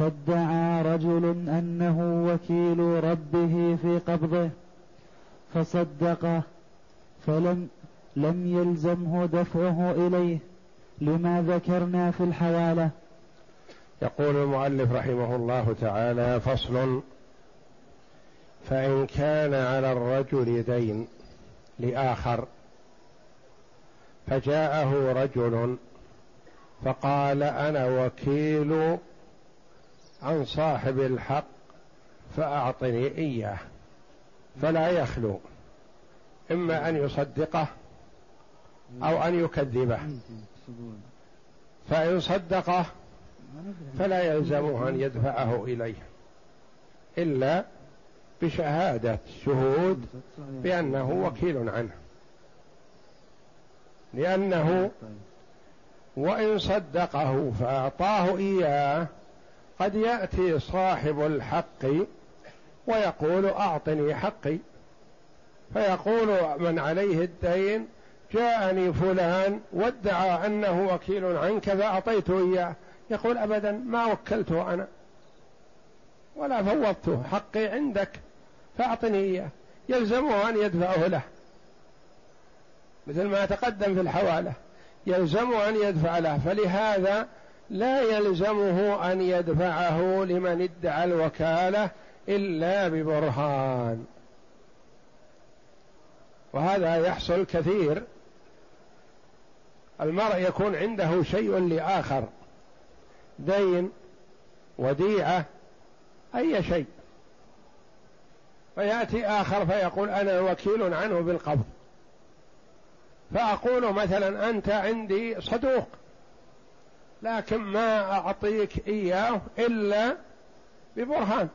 فادعى رجل أنه وكيل ربه في قبضه فصدقه فلم لم يلزمه دفعه إليه لما ذكرنا في الحوالة. يقول المؤلف رحمه الله تعالى فصل فإن كان على الرجل دين لآخر فجاءه رجل فقال أنا وكيل عن صاحب الحق فأعطني إياه فلا يخلو. إما أن يصدقه أو أن يكذبه. فإن صدقه فلا يلزمه أن يدفعه إليه إلا بشهادة شهود بأنه وكيل عنه. لأنه وإن صدقه فأعطاه إياه قد يأتي صاحب الحق ويقول أعطني حقي. فيقول من عليه الدين جاءني فلان وادعى أنه وكيل عنك فاعطيته إياه. يقول ابدا ما وكلته أنا ولا فوضته حقي عندك فأعطني إياه. يلزمه أن يدفعه له. مثل ما تقدم في الحوالة يلزم أن يدفع له. فلهذا لا يلزمه أن يدفعه لمن ادعى الوكالة إلا ببرهان. وهذا يحصل كثير. المرء يكون عنده شيء لآخر دين وديعة أي شيء. فيأتي آخر فيقول أنا وكيل عنه بالقبض. فأقول مثلا أنت عندي صدوق. لكن ما أعطيك إياه إلا ببرهان.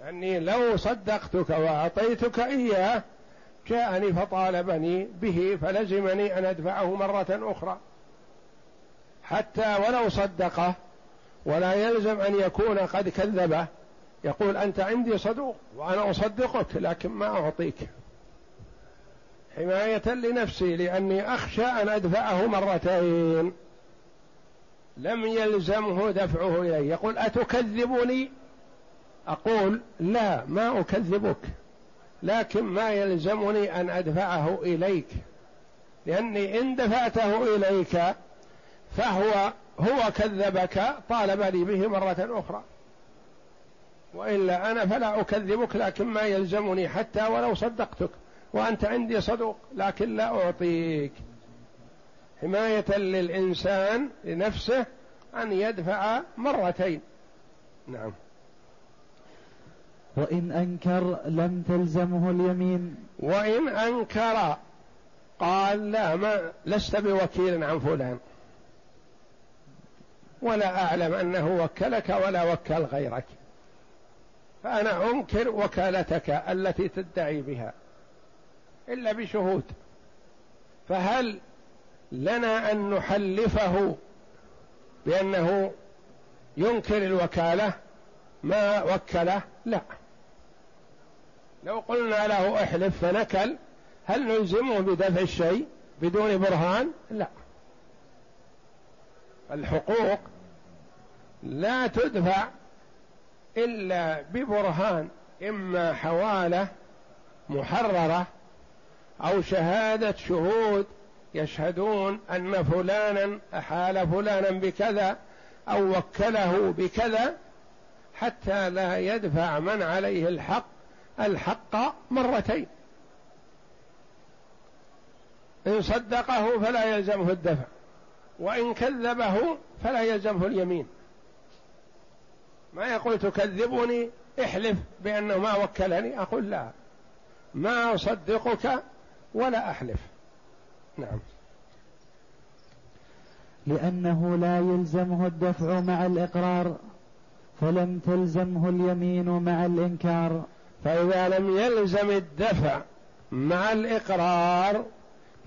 يعني لو صدقتك وأعطيتك إياه جاءني فطالبني به فلزمني أن أدفعه مرة أخرى. حتى ولو صدقه ولا يلزم أن يكون قد كذبه. يقول أنت عندي صدوق وأنا أصدقك لكن ما أعطيك. حماية لنفسي لأني أخشى أن أدفعه مرتين. لم يلزمه دفعه إليه. يقول أتكذبني؟ أقول لا ما أكذبك. لكن ما يلزمني أن أدفعه إليك. لأني إن دفعته إليك فهو هو كذبك طالب لي به مرة أخرى. وإلا أنا فلا أكذبك لكن ما يلزمني حتى ولو صدقتك. وأنت عندي صدوق لكن لا أعطيك. حماية للإنسان لنفسه أن يدفع مرتين. نعم. وإن أنكر لم تلزمه اليمين. وإن أنكر قال لا ما لست بوكيل عن فلان. ولا أعلم أنه وكلك ولا وكل غيرك. فأنا أنكر وكالتك التي تدعي بها. إلا بشهود. فهل لنا أن نحلفه بأنه ينكر الوكالة ما وكله لا. لو قلنا له احلف فنكل هل نلزمه بدفع الشيء بدون برهان؟ لا. الحقوق لا تدفع إلا ببرهان إما حوالة محررة أو شهادة شهود يشهدون أن فلانا أحال فلانا بكذا أو وكله بكذا حتى لا يدفع من عليه الحق الحق مرتين. إن صدقه فلا يلزمه الدفع وإن كذبه فلا يلزمه اليمين. ما يقول تكذبني احلف بأنه ما وكلني أقول لا. ما أصدقك ولا أحلف. نعم. لأنه لا يلزمه الدفع مع الإقرار فلم تلزمه اليمين مع الإنكار. فإذا لم يلزم الدفع مع الإقرار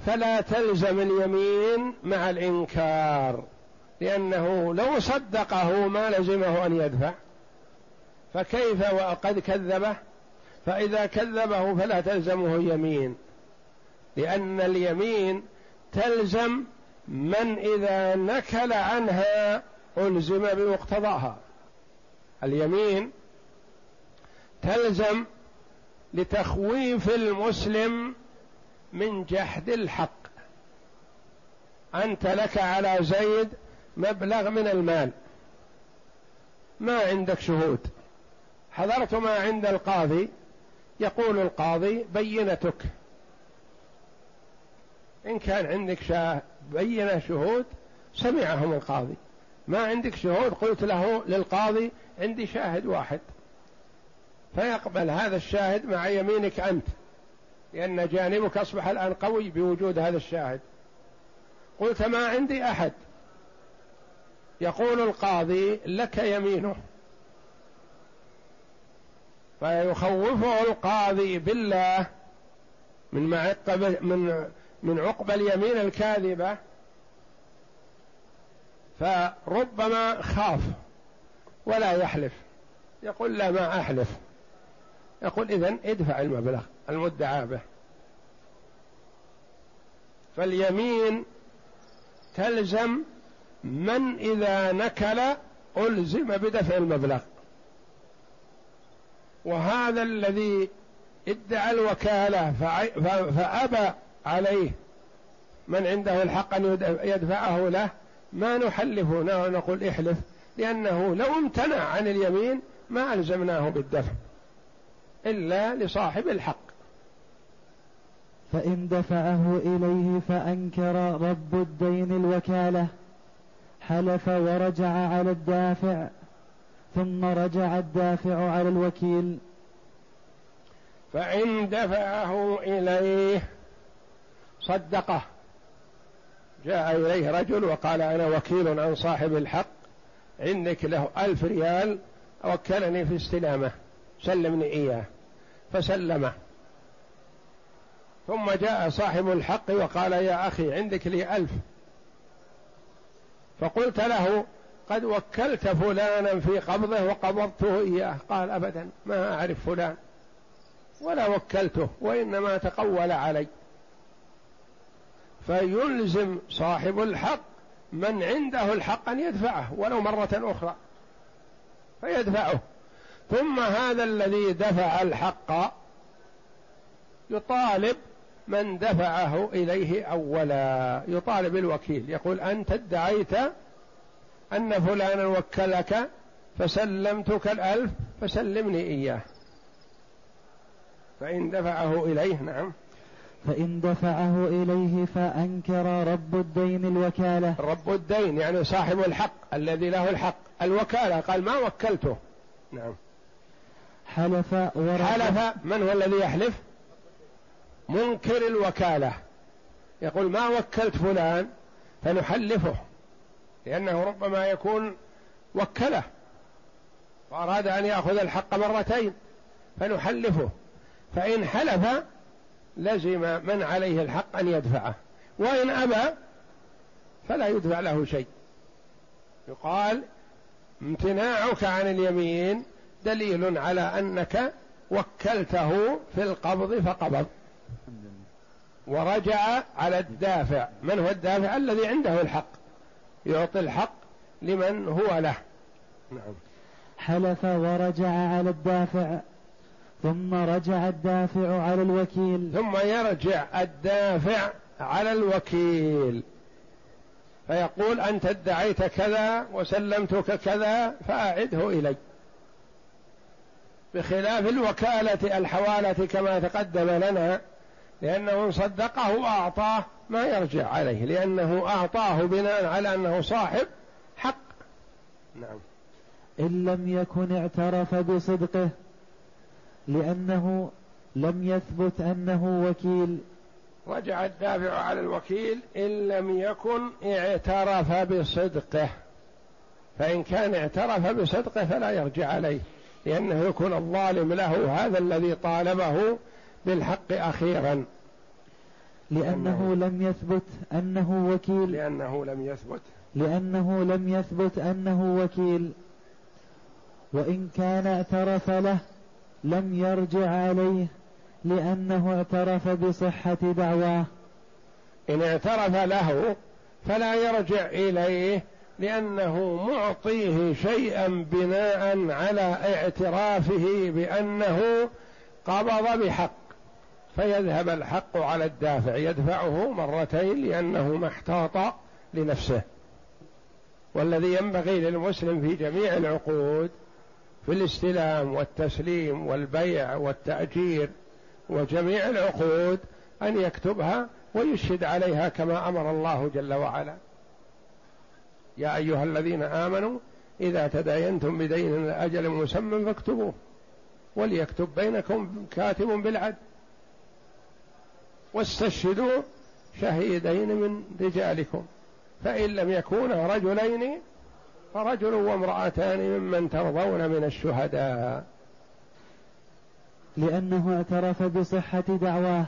فلا تلزم اليمين مع الإنكار. لأنه لو صدقه ما لزمه أن يدفع. فكيف وقد كذبه؟ فإذا كذبه فلا تلزمه يمين لأن اليمين تلزم من إذا نكل عنها ألزم بمقتضاها. اليمين تلزم لتخويف المسلم من جحد الحق. أنت لك على زيد مبلغ من المال. ما عندك شهود. حضرت ما عند القاضي يقول القاضي بينتك. إن كان عندك شاه بينة شهود سمعهم القاضي. ما عندك شهود قلت له للقاضي عندي شاهد واحد. فيقبل هذا الشاهد مع يمينك أنت لأن جانبك أصبح الآن قوي بوجود هذا الشاهد. قلت ما عندي أحد. يقول القاضي لك يمينه. فيخوفه القاضي بالله من معقب من من عقب اليمين الكاذبة فربما خاف ولا يحلف يقول لا ما أحلف. يقول إذن ادفع المبلغ المدعى به. فاليمين تلزم من إذا نكل ألزم بدفع المبلغ. وهذا الذي ادعى الوكالة فأبى عليه. من عنده الحق أن يدفعه له ما نحلفه نقول احلف لأنه لو امتنع عن اليمين ما ألزمناه بالدفع إلا لصاحب الحق. فإن دفعه إليه فأنكر رب الدين الوكالة حلف ورجع على الدافع ثم رجع الدافع على الوكيل. فإن دفعه إليه صدقه. جاء إليه رجل وقال أنا وكيل عن صاحب الحق عندك له ألف ريال وكلني في استلامه سلمني إياه. فسلمه. ثم جاء صاحب الحق وقال يا أخي عندك لي ألف. فقلت له قد وكلت فلانا في قبضه وقبضته إياه. قال أبدا ما أعرف فلان ولا وكلته وإنما تقول علي. فيلزم صاحب الحق من عنده الحق أن يدفعه ولو مرة أخرى فيدفعه. ثم هذا الذي دفع الحق يطالب من دفعه إليه أولا يطالب الوكيل يقول أنت ادعيت أن فلانا وكلك فسلمتك الألف فسلمني إياه. فإن دفعه إليه نعم. فإن دفعه إليه فأنكر رب الدين الوكالة. رب الدين يعني صاحب الحق الذي له الحق. الوكالة قال ما وكلته. نعم. حلف ورد. حلف من هو الذي يحلف؟ منكر الوكالة. يقول ما وكلت فلان فنحلفه لأنه ربما يكون وكله. وأراد أن يأخذ الحق مرتين فنحلفه. فإن حلف لزم من عليه الحق أن يدفعه. وإن أبى فلا يدفع له شيء. يقال امتناعك عن اليمين دليل على أنك وكلته في القبض فقبض. ورجع على الدافع. من هو الدافع؟ الذي عنده الحق. يعطي الحق لمن هو له. نعم. حلف ورجع على الدافع. ثم رجع الدافع على الوكيل. ثم يرجع الدافع على الوكيل. فيقول أنت ادعيت كذا وسلمتك كذا فأعده إلي. بخلاف الوكالة الحوالة كما تقدم لنا لأنه إن صدقه وأعطاه ما يرجع عليه لأنه أعطاه بناء على أنه صاحب حق. نعم. إن لم يكن اعترف بصدقه لأنه لم يثبت أنه وكيل. رجع الدافع على الوكيل. إن لم يكن اعترف بصدقه. فإن كان اعترف بصدقه فلا يرجع عليه لأنه يكون الظالم له هذا الذي طالبه بالحق أخيرا. لأنه لم يثبت أنه وكيل. لأنه لم يثبت. لأنه لم يثبت أنه وكيل. وإن كان اعترف له لم يرجع عليه لأنه اعترف بصحة دعواه. إن اعترف له فلا يرجع إليه لأنه معطيه شيئا بناء على اعترافه بأنه قبض بحق. فيذهب الحق على الدافع يدفعه مرتين لأنه ما احتاط لنفسه. والذي ينبغي للمسلم في جميع العقود في الاستلام والتسليم والبيع والتأجير وجميع العقود أن يكتبها ويشهد عليها كما أمر الله جل وعلا. يا أيها الذين آمنوا إذا تداينتم بدين أجل مسمى فاكتبوه وليكتب بينكم كاتب بالعدل. واستشهدوا شهيدين من رجالكم فإن لم يكونا رجلين فرجل وامرأتان ممن ترضون من الشهداء. لأنه اعترف بصحة دعواه.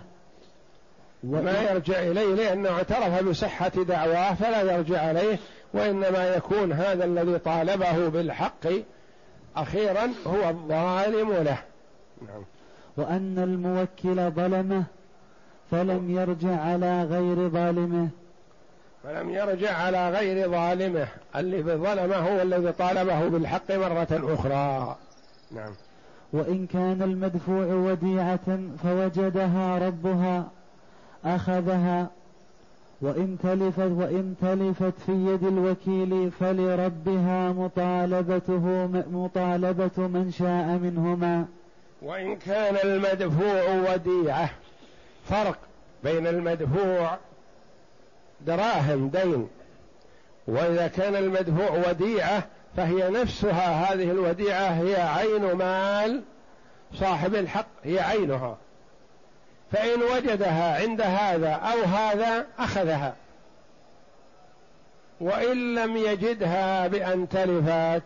ما يرجع إليه لأنه اعترف بصحة دعواه فلا يرجع عليه وإنما يكون هذا الذي طالبه بالحق أخيرا هو الظالم له. نعم. وأن الموكل ظلمه فلم يرجع على غير ظالمه. فلم يرجع على غير ظالمه. اللي ظلمه هو الذي طالبه بالحق مرة أخرى. نعم. وإن كان المدفوع وديعة فوجدها ربها أخذها. وإن تلفت وإن تلفت في يد الوكيل فلربها مطالبته مطالبة من شاء منهما. وإن كان المدفوع وديعة فرق بين المدفوع دراهم دين. وإذا كان المدفوع وديعة فهي نفسها هذه الوديعة هي عين مال صاحب الحق هي عينها. فإن وجدها عند هذا أو هذا أخذها. وإن لم يجدها بأن تلفت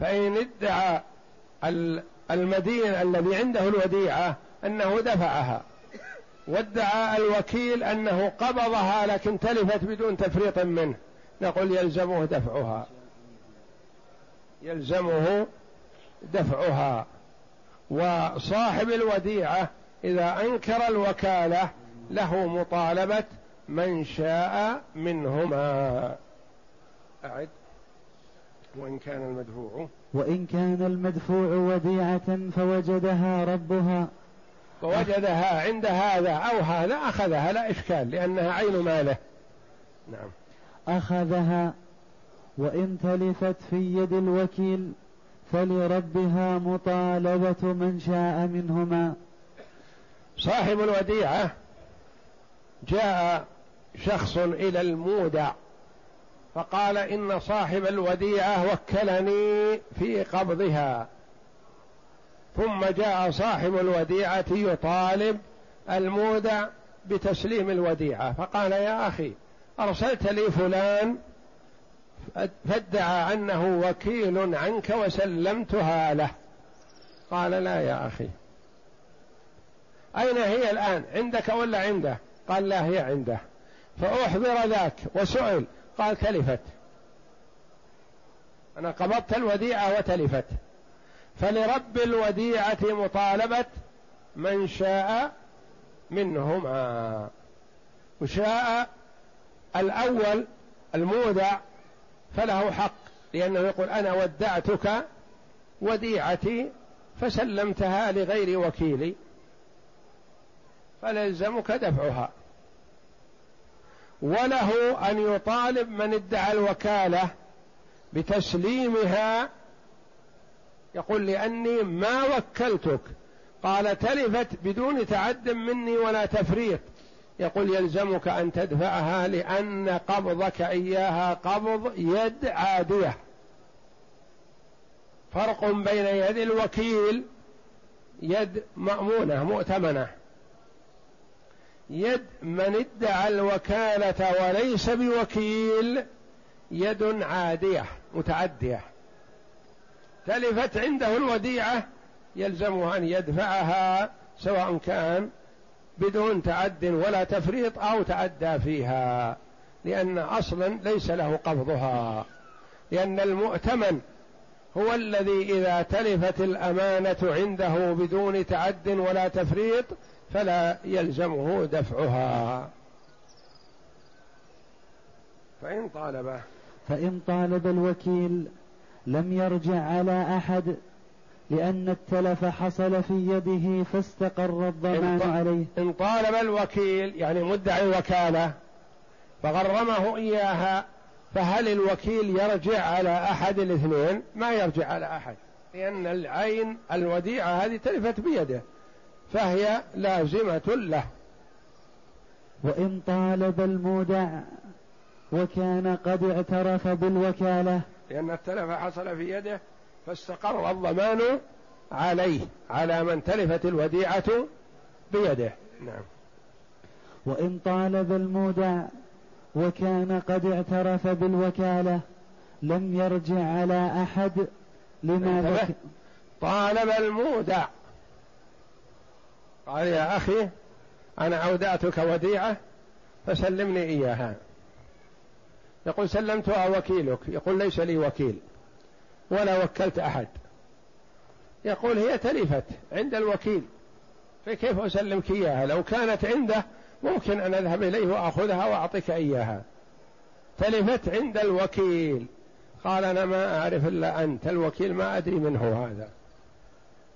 فإن ادعى المدين الذي عنده الوديعة أنه دفعها. وادعى الوكيل أنه قبضها لكن تلفت بدون تفريط منه. نقول يلزمه دفعها. يلزمه دفعها. وصاحب الوديعة إذا أنكر الوكالة له مطالبة من شاء منهما. أعد. وإن كان المدفوع. وإن كان المدفوع وديعة فوجدها ربها. فوجدها عند هذا أو هذا أخذها لا إشكال لأنها عين ماله. نعم. أخذها وإن تلفت في يد الوكيل فلربها مطالبة من شاء منهما. صاحب الوديعة جاء شخص إلى المودع فقال إن صاحب الوديعة وكلني في قبضها. ثم جاء صاحب الوديعة يطالب المودع بتسليم الوديعة فقال يا أخي أرسلت لي فلان فادعى أنه وكيل عنك وسلمتها له. قال لا يا أخي. أين هي الآن؟ عندك ولا عنده؟ قال لا هي عنده. فأحضر ذاك وسئل قال تلفت. أنا قبضت الوديعة وتلفت. فلرب الوديعة مطالبة من شاء منهما. وشاء الأول المودع فله حق لأنه يقول أنا ودعتك وديعتي فسلمتها لغير وكيلي فلزمك دفعها. وله أن يطالب من ادعى الوكالة بتسليمها يقول لأني ما وكلتك. قال تلفت بدون تعد مني ولا تفريط. يقول يلزمك أن تدفعها لأن قبضك إياها قبض يد عادية. فرق بين يد الوكيل يد مأمونة مؤتمنة. يد من ادعى الوكالة وليس بوكيل يد عادية متعدية. تلفت عنده الوديعة يلزمه أن يدفعها سواء كان بدون تعد ولا تفريط أو تعدى فيها لأن أصلا ليس له قبضها لأن المؤتمن هو الذي إذا تلفت الأمانة عنده بدون تعد ولا تفريط فلا يلزمه دفعها. فإن طالب فإن طالب الوكيل لم يرجع على أحد لأن التلف حصل في يده فاستقر الضمان عليه. إن طالب الوكيل يعني مدعي الوكالة فغرمه إياها فهل الوكيل يرجع على أحد الاثنين؟ ما يرجع على أحد لأن العين الوديعة هذه تلفت بيده فهي لازمة له. وإن طالب المودع وكان قد اعترف بالوكالة لأن التلف حصل في يده فاستقر الضمان عليه على من تلفت الوديعة بيده. نعم. وإن طالب المودع وكان قد اعترف بالوكالة لم يرجع على أحد لما ذكر طالب المودع. قال يا أخي أنا أودعتك وديعة فسلمني إياها. يقول سلمتها وكيلك يقول ليس لي وكيل. ولا وكلت أحد. يقول هي تلفت عند الوكيل. فكيف أسلمك إياها؟ لو كانت عنده ممكن أن أذهب إليه وأخذها وأعطيك إياها. تلفت عند الوكيل. قال أنا ما أعرف إلا أنت. الوكيل ما أدري منه هذا.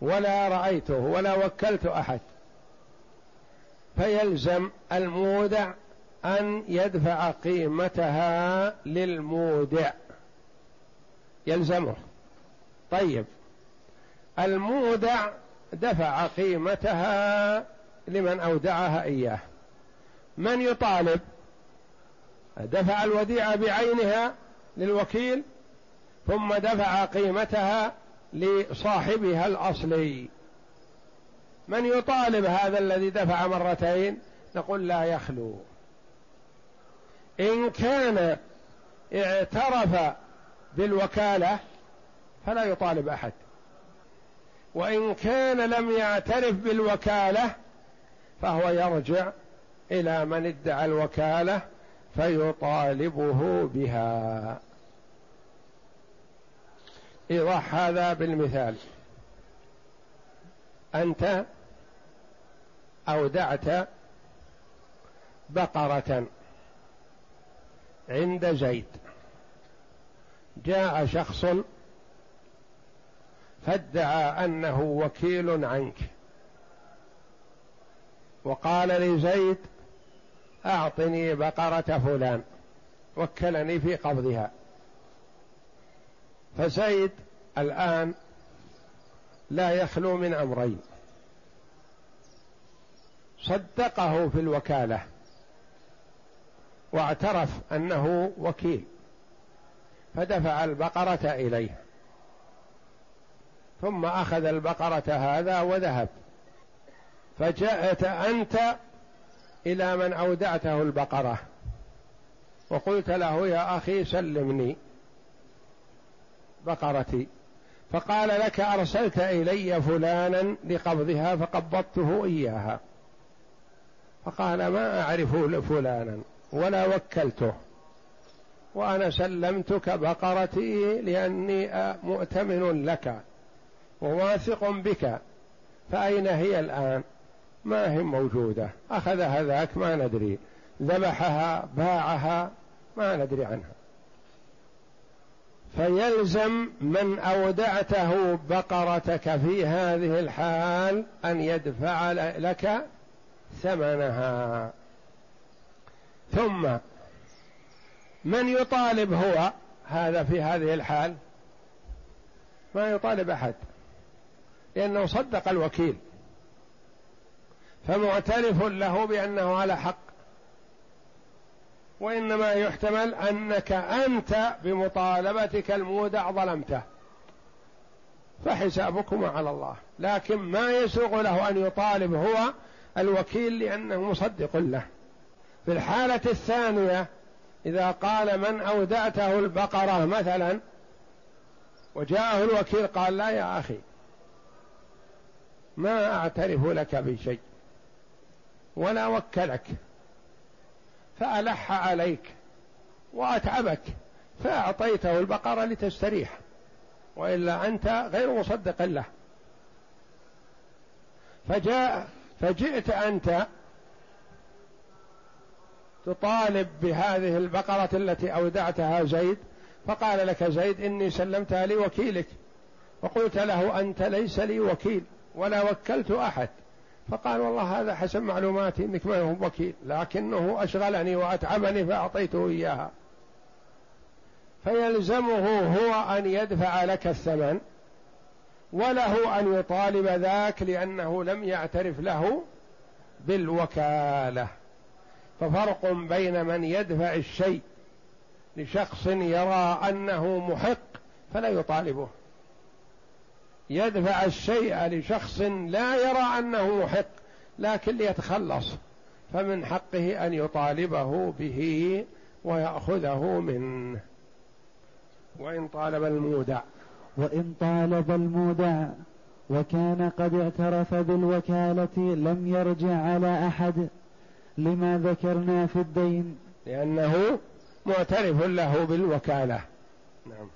ولا رأيته ولا وكلت أحد. فيلزم المودع أن يدفع قيمتها للمودع. يلزمه. طيب. المودع دفع قيمتها لمن أودعها إياه. من يطالب؟ دفع الوديعة بعينها للوكيل ثم دفع قيمتها لصاحبها الأصلي. من يطالب هذا الذي دفع مرتين؟ نقول لا يخلو. إن كان اعترف بالوكالة فلا يطالب أحد. وإن كان لم يعترف بالوكالة فهو يرجع إلى من ادعى الوكالة فيطالبه بها. إيضاح هذا بالمثال. أنت أودعت بقرة عند زيد. جاء شخص فادعى أنه وكيل عنك. وقال لزيد أعطني بقرة فلان وكلني في قبضها. فزيد الآن لا يخلو من أمرين. صدقه في الوكالة. واعترف أنه وكيل فدفع البقرة إليه. ثم أخذ البقرة هذا وذهب. فجاءت أنت إلى من أودعته البقرة وقلت له يا أخي سلمني بقرتي. فقال لك أرسلت إلي فلانا لقبضها فقبضته إياها. فقال ما أعرف فلانا؟ ولا وكلته. وأنا سلمتك بقرتي لأني مؤتمن لك وواثق بك. فأين هي الآن؟ ما هي موجودة؟ اخذها ذاك ما ندري. ذبحها باعها ما ندري عنها. فيلزم من أودعته بقرتك في هذه الحال أن يدفع لك ثمنها. ثم من يطالب هو هذا في هذه الحال ما يطالب أحد لأنه صدق الوكيل فمعترف له بأنه على حق. وإنما يحتمل أنك أنت بمطالبتك المودع ظلمته فحسابكما على الله. لكن ما يسوغ له أن يطالب هو الوكيل لأنه مصدق له. في الحالة الثانية إذا قال من أودعته البقرة مثلا وجاءه الوكيل قال لا يا أخي ما أعترف لك بشيء ولا وكلك فألح عليك وأتعبك فأعطيته البقرة لتستريح وإلا أنت غير مصدق له. فجاء فجئت أنت تطالب بهذه البقرة التي أودعتها زيد فقال لك زيد إني سلمتها لوكيلك فقلت له أنت ليس لي وكيل ولا وكلت أحد. فقال والله هذا حسب معلوماتي إنك ما هو وكيل لكنه أشغلني وأتعبني فأعطيته إياها. فيلزمه هو أن يدفع لك الثمن وله أن يطالب ذاك لأنه لم يعترف له بالوكالة. ففرق بين من يدفع الشيء لشخص يرى أنه محق فلا يطالبه. يدفع الشيء لشخص لا يرى أنه محق لكن ليتخلص فمن حقه أن يطالبه به ويأخذه منه. وإن طالب المودع. وإن طالب المودع وكان قد اعترف بالوكالة لم يرجع على أحد لما ذكرنا في الدين. لأنه معترف له بالوكالة. نعم.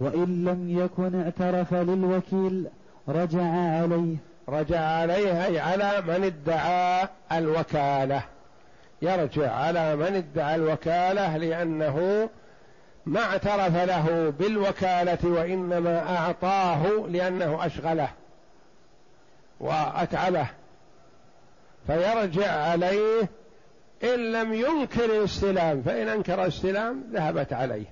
وإن لم يكن اعترف للوكيل رجع عليه. رجع عليه أي على من ادعى الوكالة. يرجع على من ادعى الوكالة لأنه ما اعترف له بالوكالة وإنما أعطاه لأنه أشغله وأتعبه. فيرجع عليه إن لم ينكر الاستلام فإن أنكر الاستلام ذهبت عليه.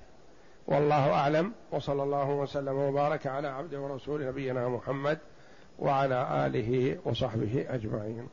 والله أعلم وصلى الله وسلم وبارك على عبده ورسول نبينا محمد وعلى آله وصحبه أجمعين.